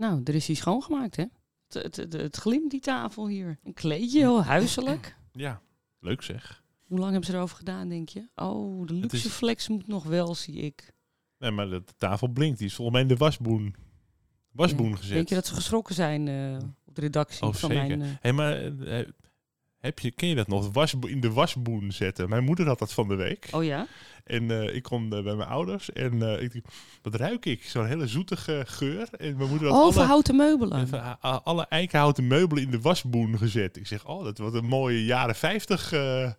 Nou, er is hij schoongemaakt, hè? Het, het, het, het glimt die tafel hier. Een kleedje, heel huiselijk. Ja, leuk zeg. Hoe lang hebben ze erover gedaan, denk je? Oh, de luxe is- flex moet nog wel, zie ik. Nee, maar de, tafel blinkt. Die is volgens mij in de wasboen, wasboen Ja. gezet. Denk je dat ze geschrokken zijn eh, op de redactie Oh, van zeker. mijn... eh, Hé, maar eh, heb je, ken je dat nog? Wasbo in de wasboen zetten. Mijn moeder had dat van de week. Oh ja? En eh, ik kom eh, bij mijn ouders en eh, ik wat ruik ik? Zo'n hele zoetige geur. En mijn moeder had Oh, alle, houten meubelen. alle eikenhouten meubelen in de wasboen gezet. Ik zeg, oh, dat wordt een mooie jaren 50 eh,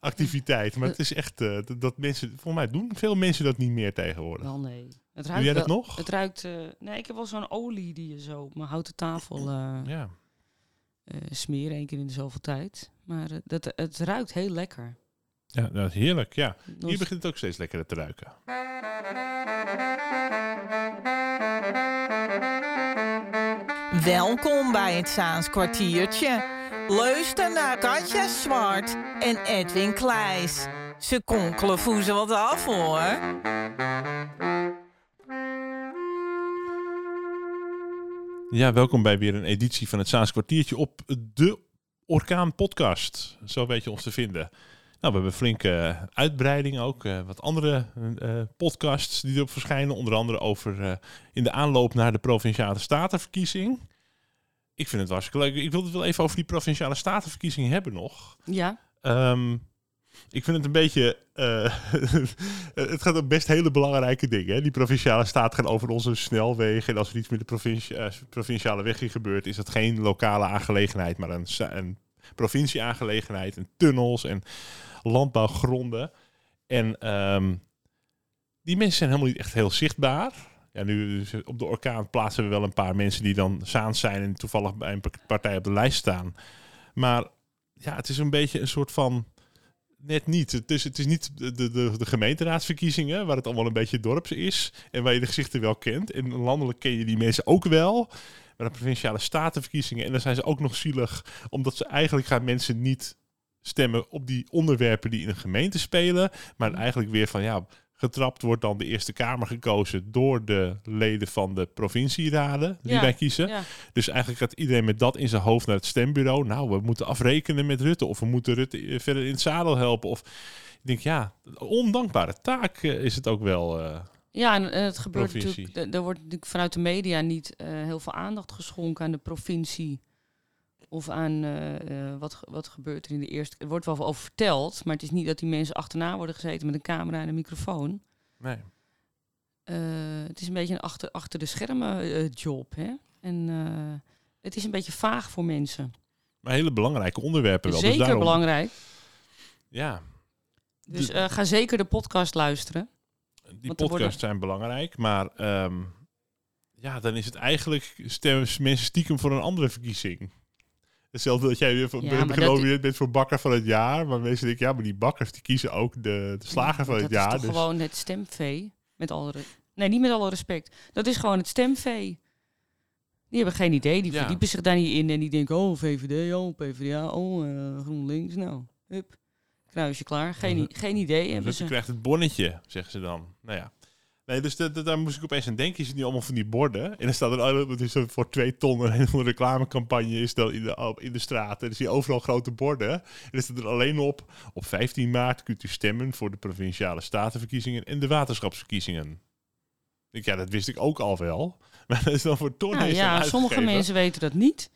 activiteit. Maar het is echt, dat, dat mensen, volgens mij doen veel mensen dat niet meer tegenwoordig. Wel nee. Het Doe ruikt jij dat wel- nog? Het ruikt... nee, ik heb wel zo'n olie die je zo op mijn houten tafel Ja. Eh, smeren. één keer in de zoveel tijd. Maar eh, dat, het ruikt heel lekker. ja, dat is heerlijk. Ja. Hier begint het ook steeds lekkerder te ruiken. Welkom bij het Zaans kwartiertje. Luister naar Katja Zwart en Edwin Kleis. Ze konkelen voezen wat af hoor. Ja, welkom bij weer een editie van het Saans kwartiertje op de Orkaan podcast. Zo weet je ons te vinden. Nou, we hebben flinke eh, uitbreiding ook. eh, wat andere eh, podcasts die erop verschijnen. Onder andere over in de aanloop naar de Provinciale Statenverkiezing. Ik vind het hartstikke leuk. Ik wil het wel even over die Provinciale Statenverkiezing hebben nog. Ja, Ehm, ik vind het een beetje. eh, het gaat om best hele belangrijke dingen. Hè? Die provinciale staat gaat over onze snelwegen. En als er iets met de provincie, eh, provinciale weg gebeurt, is dat geen lokale aangelegenheid, maar een, een provincieaangelegenheid. En tunnels en landbouwgronden. En ehm, die mensen zijn helemaal niet echt heel zichtbaar. Ja, nu dus op de orkaan plaatsen we wel een paar mensen die dan Zaans zijn en toevallig bij een partij op de lijst staan. Maar ja, het is een beetje een soort van net niet. Het is, het is niet de, de, de, gemeenteraadsverkiezingen, waar het allemaal een beetje dorps is en waar je de gezichten wel kent. En landelijk ken je die mensen ook wel. Maar de provinciale statenverkiezingen, en dan zijn ze ook nog zielig, omdat ze eigenlijk gaan mensen niet stemmen op die onderwerpen die in een gemeente spelen, maar eigenlijk weer van ja. Getrapt wordt dan de Eerste Kamer gekozen door de leden van de provincieraden die Ja, wij kiezen. ja. Dus eigenlijk gaat iedereen met dat in zijn hoofd naar het stembureau. Nou, we moeten afrekenen met Rutte. Of we moeten Rutte eh, verder in het zadel helpen. Of ik denk, ja, ondankbare taak eh, is het ook wel. eh. Ja, en het gebeurt Provincie. natuurlijk. Er wordt natuurlijk vanuit de media niet heel veel aandacht geschonken aan de provincie. Of aan eh, eh, wat, wat gebeurt er in de eerste. Er wordt wel over verteld, maar het is niet dat die mensen achterna worden gezeten met een camera en een microfoon. nee. Eh, het is een beetje een achter, achter de schermen job. Hè? En het is een beetje vaag voor mensen. Maar hele belangrijke onderwerpen wel. dus Zeker daarom, belangrijk. Ja, Dus De- ga zeker de podcast luisteren. die podcasts worden- zijn belangrijk. Maar ehm, ja, dan is het eigenlijk stemmen mensen stiekem voor een andere verkiezing. Hetzelfde dat jij weer Ja, dat- genomineerd bent voor bakker van het jaar. Maar mensen denken, ja, maar die bakkers die kiezen ook de, de slager van dat het jaar. is toch dus gewoon het stemvee. Met alle nee, niet met alle respect. Dat is gewoon het stemvee. Die hebben geen idee. Die Ja. verdiepen zich daar niet in. En die denken, oh, VVD, oh, PvdA, oh, eh, GroenLinks. Nou, hup. Kruisje klaar. Geen, i- geen idee hebben Rutte ze. krijgt het bonnetje, zeggen ze dan. Nou ja. Nee, dus dat- dat- daar moest ik opeens aan denken. Je ziet nu allemaal van die borden. En dan staat er oh, het is voor twee ton een hele reclamecampagne is dan in de, in de straat. En dan zie je overal grote borden. En dan staat er alleen op, op 15 maart kunt u stemmen voor de provinciale statenverkiezingen en de waterschapsverkiezingen. Ik, ja, dat wist ik ook al wel. Maar dat is dan voor ton Nou ja, sommige mensen weten dat niet.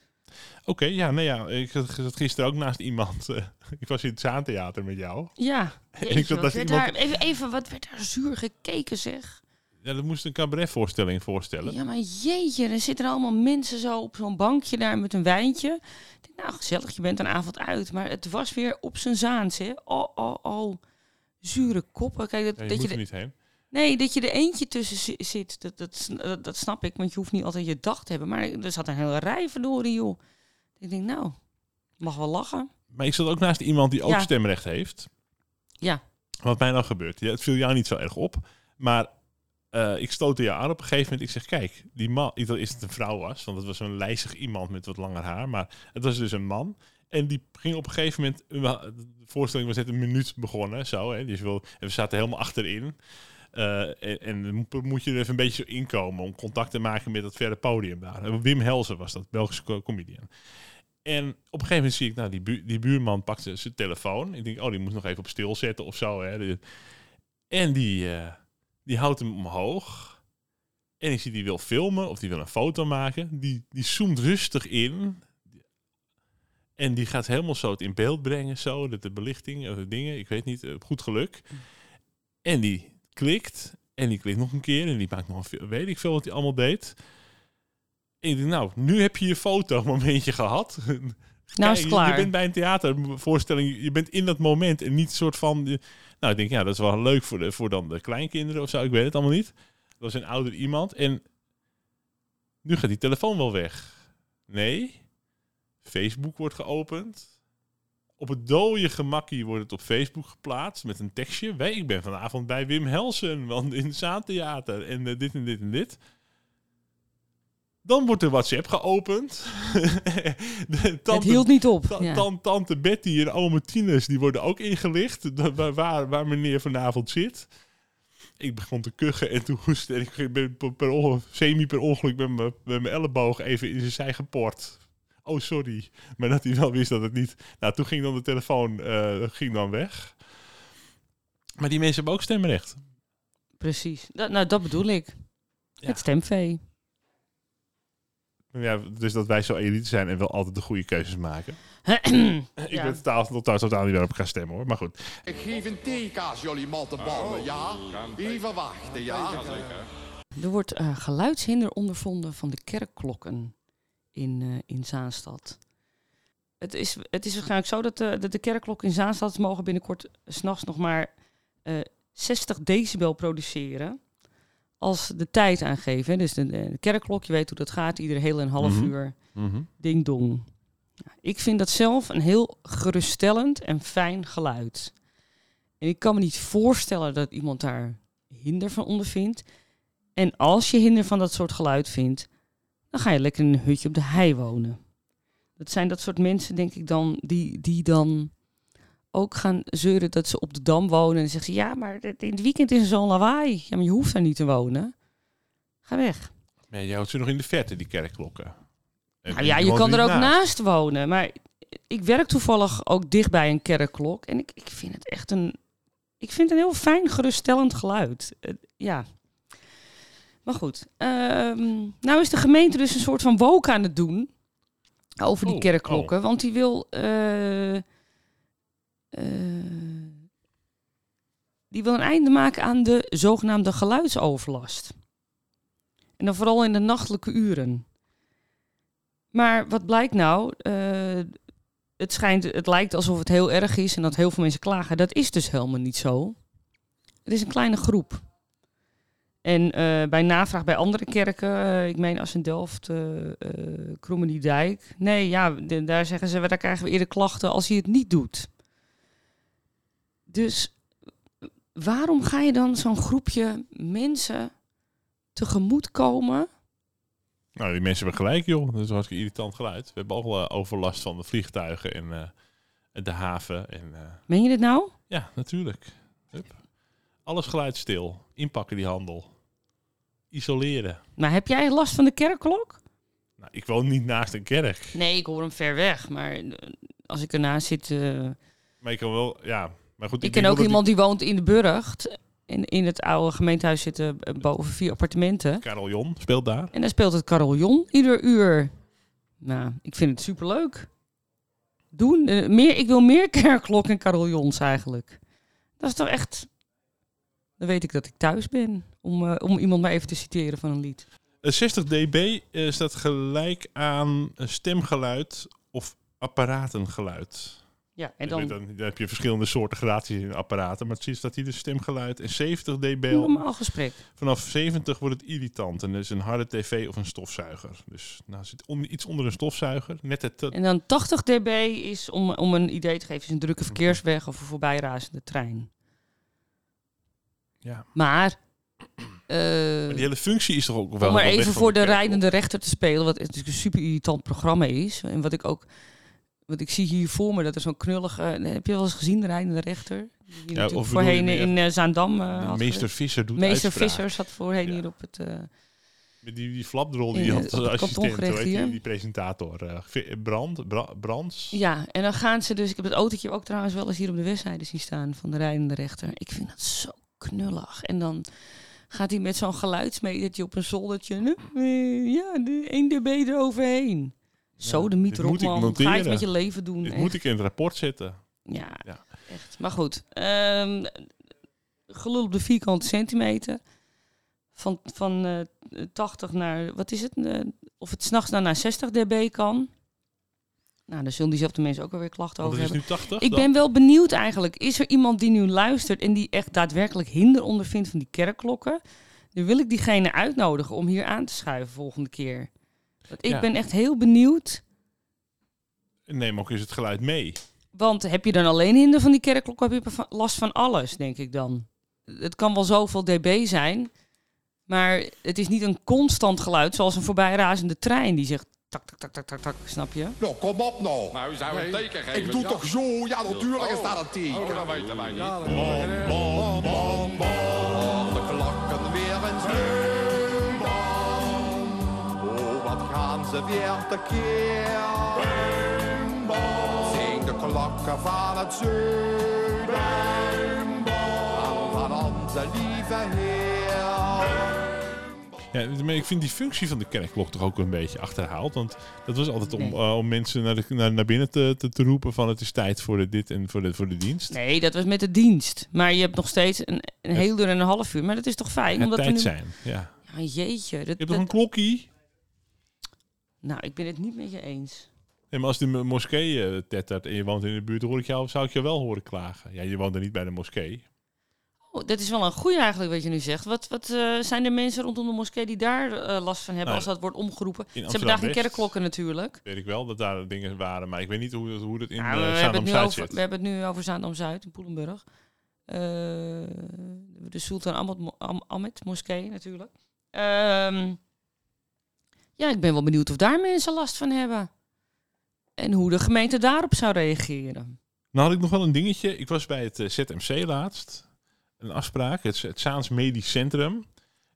Oké, ja, nee, ja. Ik zat gisteren ook naast iemand. ik was in het Zaantheater met jou. Ja. ik zat naast iemand- daar, even, even, wat werd daar zuur gekeken, zeg. Ja, dat moest een cabaretvoorstelling voorstellen. Ja, maar jeetje, er zitten allemaal mensen zo op zo'n bankje daar met een wijntje. Ik denk, nou, gezellig, je bent een avond uit. Maar het was weer op zijn zaans, hè. Oh, oh, oh. Zure koppen. Kijk, dat, Ja, je dat moet je er niet heen. nee, dat je er eentje tussen zi- zit, dat, dat, dat, dat snap ik. Want je hoeft niet altijd je dag te hebben. Maar er zat een hele rij verdorie, joh. Ik denk, nou, mag wel lachen. Maar ik zat ook naast iemand die ook Ja. stemrecht heeft. Ja. Wat mij nou gebeurt. Ja, het viel jou niet zo erg op. Maar eh, ik stootte jou aan op een gegeven moment. Ik zeg, kijk, die man... Ik dacht dat het een vrouw was. Want het was zo'n lijzig iemand met wat langer haar. Maar het was dus een man. En die ging op een gegeven moment... De voorstelling was net een minuut begonnen. Zo, hè, dus en we zaten helemaal achterin. Eh, en, dan moet- je er even een beetje zo inkomen om contact te maken met dat verre podium daar. Wim Helsen was dat, Belgische co- comedian. En op een gegeven moment zie ik, nou, die, die buurman pakt zijn- telefoon. Ik denk, oh, die moet nog even op stil zetten of zo. Hè. En die, eh, die houdt hem omhoog. En ik zie die wil filmen of die wil een foto maken. Die, die zoomt rustig in. En die gaat helemaal zo het in beeld brengen, zo, de, de belichting, of de dingen, ik weet niet, eh, goed geluk. En die klikt, en die klikt nog een keer, en die maakt nog een, weet ik veel wat hij allemaal deed. En ik denk, nou, nu heb je je fotomomentje gehad. Nou is het je- klaar. Je bent bij een theatervoorstelling, je bent in dat moment en niet soort van... Nou, ik denk, ja, dat is wel leuk voor, de, voor dan de kleinkinderen of zo, ik weet het allemaal niet. Dat was een ouder iemand en nu gaat die telefoon wel weg. Nee, Facebook wordt geopend. Op het dode gemakkie wordt het op Facebook geplaatst met een tekstje. Wij, ik ben vanavond bij Wim Helsen, want in het Zaantheater en eh, dit en dit en dit. Dan wordt de WhatsApp geopend. de het tante, hield niet op. ta- Ja. tan- tante Betty en ome Tines, die worden ook ingelicht. Waar, waar, meneer vanavond zit. Ik begon te kuchen en toen hoestte. En ik ben per, ongeluk, semi per ongeluk met mijn met mijn elleboog even in zijn zij geport. Oh, sorry. Maar dat hij wel wist dat het niet... Nou, toen ging dan de telefoon eh, ging dan weg. Maar die mensen hebben ook stemrecht. Precies. Dat, nou, dat bedoel ik. Ja. Het stemvee. Ja, dus dat wij zo elite zijn en wel altijd de goede keuzes maken. Ik Ja. ben totaal, totaal, totaal niet waarop ik ga stemmen hoor. Maar goed. Ik geef een theekaas, jullie mattenballen, ja? Even wachten, ja? Er wordt eh, geluidshinder ondervonden van de kerkklokken in, eh, in Zaanstad. Het is, het is waarschijnlijk zo dat de, dat de kerkklokken in Zaanstad mogen binnenkort s'nachts nog maar eh 60 decibel produceren. Als de tijd aangeven. Dus de, de kerkklok, je weet hoe dat gaat, iedere hele een half Mhm. uur ding dong. Ja, Ik vind dat zelf een heel geruststellend en fijn geluid. En ik kan me niet voorstellen dat iemand daar hinder van ondervindt. En als je hinder van dat soort geluid vindt, dan ga je lekker in een hutje op de hei wonen. Dat zijn dat soort mensen, denk ik dan, die, die dan ook gaan zeuren dat ze op de Dam wonen. En dan zeggen ze, ja, maar in het weekend is er zo'n lawaai. Ja, maar je hoeft daar niet te wonen. Ga weg. Nee, je houdt ze nog in de verte, die kerkklokken. En Nou ja, je kan er ook naast. naast wonen. Maar ik werk toevallig ook dicht bij een kerkklok. En ik, ik vind het echt een... Ik vind het een heel fijn, geruststellend geluid. Ja. Maar goed. ehm, nou is de gemeente dus een soort van woke aan het doen. Over die Oh, kerkklokken. Want die wil... eh, die wil een einde maken aan de zogenaamde geluidsoverlast. En dan vooral in de nachtelijke uren. Maar wat blijkt nou? Eh, het, schijnt, het lijkt alsof het heel erg is en dat heel veel mensen klagen. Dat is dus helemaal niet zo. Het is een kleine groep. En eh, bij navraag bij andere kerken, eh, ik meen als in Delft, uh, Krommeniedijk. Nee, ja, daar zeggen ze, daar krijgen we eerder klachten als hij het niet doet. Dus waarom ga je dan zo'n groepje mensen tegemoetkomen? Nou, die mensen hebben gelijk, joh. Dat is een hartstikke irritant geluid. We hebben ook wel eh, overlast van de vliegtuigen en eh, de haven. En, eh, Meen je dit nou? ja, natuurlijk. Hup. Alles geluid stil. Inpakken die handel. Isoleren. Maar heb jij last van de kerkklok? Nou, ik woon niet naast een kerk. Nee, ik hoor hem ver weg. Maar als ik ernaast zit... Maar ik kan wel, ja. Maar goed, ik ken ook iemand die woont in de Burgt. In, in het oude gemeentehuis zitten eh, boven vier appartementen. Jon speelt daar. En daar speelt het carillon ieder uur. Nou, ik vind het superleuk. Doen. eh, meer, ik wil meer kerkklok en carillons eigenlijk. Dat is toch echt... Dan weet ik dat ik thuis ben. Om, eh, om iemand maar even te citeren van een lied. Eh, 60 dB staat gelijk aan stemgeluid of apparatengeluid. Ja, en Dan, dan... dan, heb je verschillende soorten gradaties in apparaten. Maar het ziet staat hier de stemgeluid. En 70 dB, normaal gesprek. vanaf 70 wordt het irritant. En dat is een harde tv of een stofzuiger. Dus nou zit on- iets onder een stofzuiger. Net het, eh, En dan 80 dB is, om, om een idee te geven, is een drukke verkeersweg of een voorbijrazende trein. ja. Maar, eh, Maar die hele functie is toch ook wel om maar even voor de kerk, rijdende rechter te spelen, wat natuurlijk een super irritant programma is. En wat ik ook, wat ik zie hier voor me, dat er zo'n knullige, heb je wel eens gezien, de rijdende rechter? Die Ja, of voorheen in eh, Zaandam eh, Meester. Visser doet Meester uitspraak. Visser zat voorheen Ja. hier op het... eh, Met die, die flapdrol die had als assistent. Heet die, presentator? eh, Brand? Bra Brands? Ja, en dan gaan ze dus... Ik heb het autootje ook trouwens wel eens hier op de westzijde zien staan van de rijdende rechter. Ik vind dat zo knullig. En dan gaat hij met zo'n geluidsmetertje op een zoldertje. eh, ja, 1 dB eroverheen. Zo, de mieter op, man. Ga je het met je leven doen. Dit echt. moet ik in het rapport zetten. Ja, Ja. echt. Maar goed. ehm gelul op de vierkante centimeter. Van, van eh 80 naar, wat is het? eh, of het s'nachts dan naar 60 dB kan. Nou, daar zullen diezelfde mensen ook alweer klachten over het is hebben. nu 80. Ik ben wel benieuwd eigenlijk. Is er iemand die nu luistert en die echt daadwerkelijk hinder ondervindt van die kerkklokken? Dan wil ik diegene uitnodigen om hier aan te schuiven volgende keer. Want ik Ja. ben echt heel benieuwd. Neem ook eens het geluid mee. Want heb je dan alleen hinder van die kerkklok, heb je last van alles, denk ik dan. Het kan wel zoveel dB zijn, maar het is niet een constant geluid zoals een voorbijrazende trein die zegt tak, tak, tak, tak, tak, tak, snap je? Nou, kom op nou. Nou, u zou een teken geven. Ik doe ja. toch zo? Ja, natuurlijk is dat een teken. Oh, dat weten wij niet. Bom, bom, bom, bom. De klokken weer een ze weer tekeer. Zing de klokken van het zuiden. Van onze lieve Heer. Ja, maar ik vind die functie van de kerkklok toch ook een beetje achterhaald. Want dat was altijd om, Nee. eh, om mensen naar, de, naar, naar binnen te, te, te roepen van het is tijd voor de dit en voor de, voor de dienst. Nee, dat was met de dienst. Maar je hebt nog steeds een, een heel uur en een half uur. Maar dat is toch fijn? Het omdat tijd nu... zijn, ja. Ja, jeetje. Dat, Je hebt dat- toch een klokkie? Nou, ik ben het niet met je eens. Nee, maar als de mo- moskee eh, tettert en je woont in de buurt, hoor ik jou, zou ik je wel horen klagen. Ja, je woont er niet bij de moskee. Oh, dat is wel een goeie eigenlijk wat je nu zegt. Wat, wat eh, zijn er mensen rondom de moskee die daar eh, last van hebben Nou, als dat wordt omgeroepen? Ze hebben daar geen kerkklokken natuurlijk. Weet ik wel dat daar dingen waren, maar ik weet niet hoe, dat- hoe dat in Nou, uh, Zuid zit. we hebben het nu over Zaandam-Zuid in Poelenburg. De Sultan Ahmed moskee natuurlijk. Ehm, ja, ik ben wel benieuwd of daar mensen last van hebben. En hoe de gemeente daarop zou reageren. Nou had ik nog wel een dingetje. Ik was bij het eh, ZMC laatst. Een afspraak, het, het Zaans Medisch Centrum.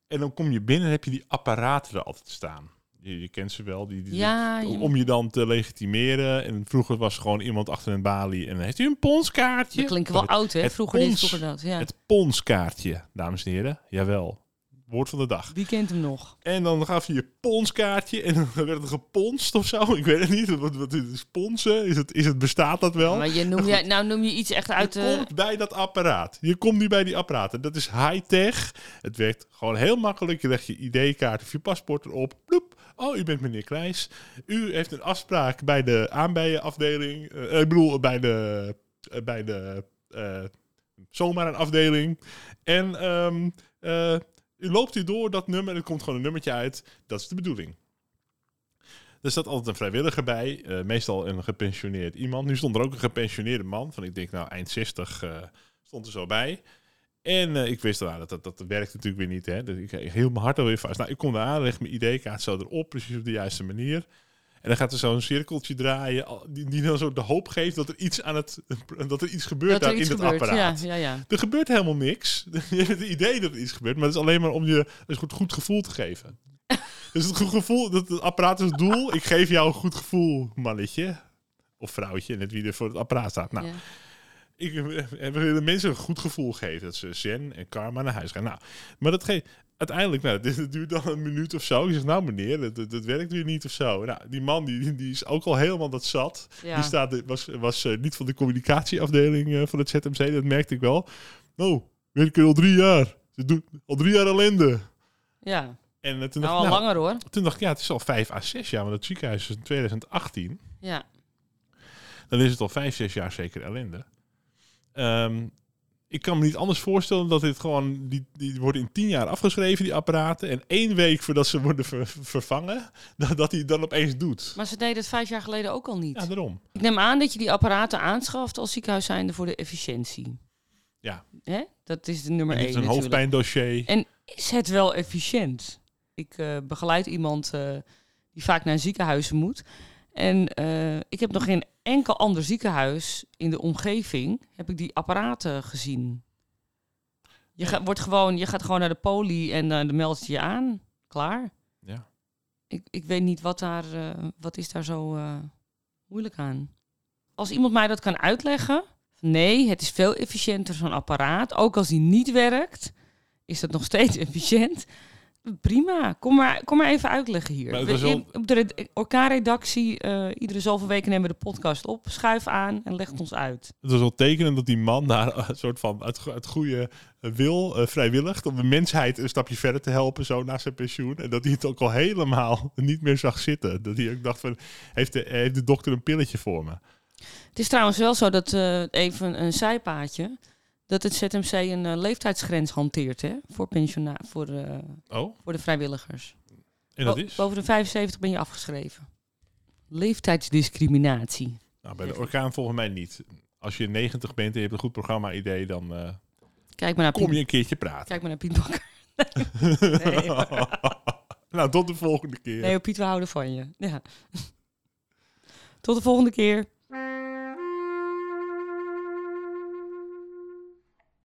En dan kom je binnen en heb je die apparaten er altijd staan. Je, je kent ze wel. Die, die, Ja, om, je- om je dan te legitimeren. En vroeger was er gewoon iemand achter een balie. En dan heeft u een ponskaartje. Dat klinkt wel oud, hè? Vroeger dit, vroeger dat. Ja. Het ponskaartje, dames en heren. Jawel. Woord van de dag. Wie kent hem nog? En dan gaf je je ponskaartje en dan werd het geponst of zo. Ik weet het niet. Wat, wat is ponsen? Is het, is het, bestaat dat wel? Maar je noem je, nou noem je iets echt uit je de... komt bij dat apparaat. Je komt nu bij die apparaten. Dat is high-tech. Het werkt gewoon heel makkelijk. Je legt je ID-kaart of je paspoort erop. Ploep. Oh, u bent meneer Kleijs. U heeft een afspraak bij de aanbijenafdeling. Eh, ik bedoel, bij de... eh, bij de eh, zomaar een afdeling. En eh, u loopt u door dat nummer. Er komt gewoon een nummertje uit. Dat is de bedoeling. Er staat altijd een vrijwilliger bij, eh, meestal een gepensioneerd iemand. Nu stond er ook een gepensioneerde man, van ik denk nou eind 60, eh, stond er zo bij. En eh, ik wist nou, dat, dat, dat werkt natuurlijk weer niet. Hè? Dus ik ik hield mijn hart alweer vast. Nou, ik kom eraan, leg mijn ID-kaart zo erop, precies op de juiste manier. Dan gaat er zo'n cirkeltje draaien, die, die dan zo de hoop geeft dat er iets, aan het, dat er iets gebeurt dat daar in het apparaat. Ja, ja, ja. Er gebeurt helemaal niks. Je hebt het idee dat er iets gebeurt, maar het is alleen maar om je een goed, goed gevoel te geven. dus het goed gevoel, dat het apparaat is het doel. Ik geef jou een goed gevoel, mannetje. Of vrouwtje, net wie er voor het apparaat staat. Nou, ik, we willen mensen een goed gevoel geven. Dat ze zen en karma naar huis gaan. Nou, maar dat geeft... Uiteindelijk, nou, dit, duurt dan een minuut of zo. Ik zeg, nou meneer, dat, dat, dat werkt weer niet of zo. Nou, die man die, die is ook al helemaal dat zat. Ja. Die staat, was, was eh, niet van de communicatieafdeling eh, van het ZMC, dat merkte ik wel. Oh, werken al drie jaar. Ze doen al drie jaar ellende. ja. En eh, toen, Nou, dacht, al nou, langer hoor. toen dacht ik, ja, het is al vijf à zes jaar, want het ziekenhuis is in 2018. Ja. Dan is het al vijf, zes jaar zeker ellende. Ehm, ik kan me niet anders voorstellen dat dit gewoon, die, die worden in tien jaar afgeschreven, die apparaten. En één week voordat ze worden ver- vervangen, dat, dat hij het dan opeens doet. Maar ze deden het vijf jaar geleden ook al niet. Ja, daarom. Ik neem aan dat je die apparaten aanschaft als ziekenhuis zijnde voor de efficiëntie. Ja. Hè? Dat is de nummer één dit is een natuurlijk. hoofdpijndossier. En is het wel efficiënt? Ik eh, begeleid iemand eh, die vaak naar ziekenhuizen moet. En eh, ik heb nog geen enkel ander ziekenhuis in de omgeving, heb ik die apparaten gezien. Je, gaat wordt gewoon, je gaat gewoon naar de poli en uh, dan meldt je je aan. Klaar. Ja. Ik, ik weet niet wat daar, uh, wat is daar zo uh, moeilijk aan. Als iemand mij dat kan uitleggen, nee, het is veel efficiënter zo'n apparaat. Ook als die niet werkt, is dat nog steeds efficiënt. Prima, kom maar, kom maar even uitleggen hier. We, wel... Op de orkaanredactie, uh, iedere zoveel weken nemen we de podcast op. Schuif aan en leg het ons uit. Het was wel tekenend dat die man daar een soort van uit, uit goede wil, uh, vrijwillig, om de mensheid een stapje verder te helpen, zo na zijn pensioen. En dat hij het ook al helemaal niet meer zag zitten. Dat hij ook dacht van, heeft de, heeft de dokter een pilletje voor me? Het is trouwens wel zo dat, uh, even een zijpaadje dat het ZMC een uh, leeftijdsgrens hanteert hè, voor, pensiona voor, uh, oh? voor de vrijwilligers. En dat is? Boven de 75 ben je afgeschreven. Leeftijdsdiscriminatie. Nou, bij de orkaan volgens mij niet. Als je 90 bent en je hebt een goed programma-idee, dan uh, Kijk maar naar kom je een keertje praten. Kijk maar naar Piet Bakker. nee. nou, tot de volgende keer. Nee, Piet, we houden van je. Ja. Tot de volgende keer.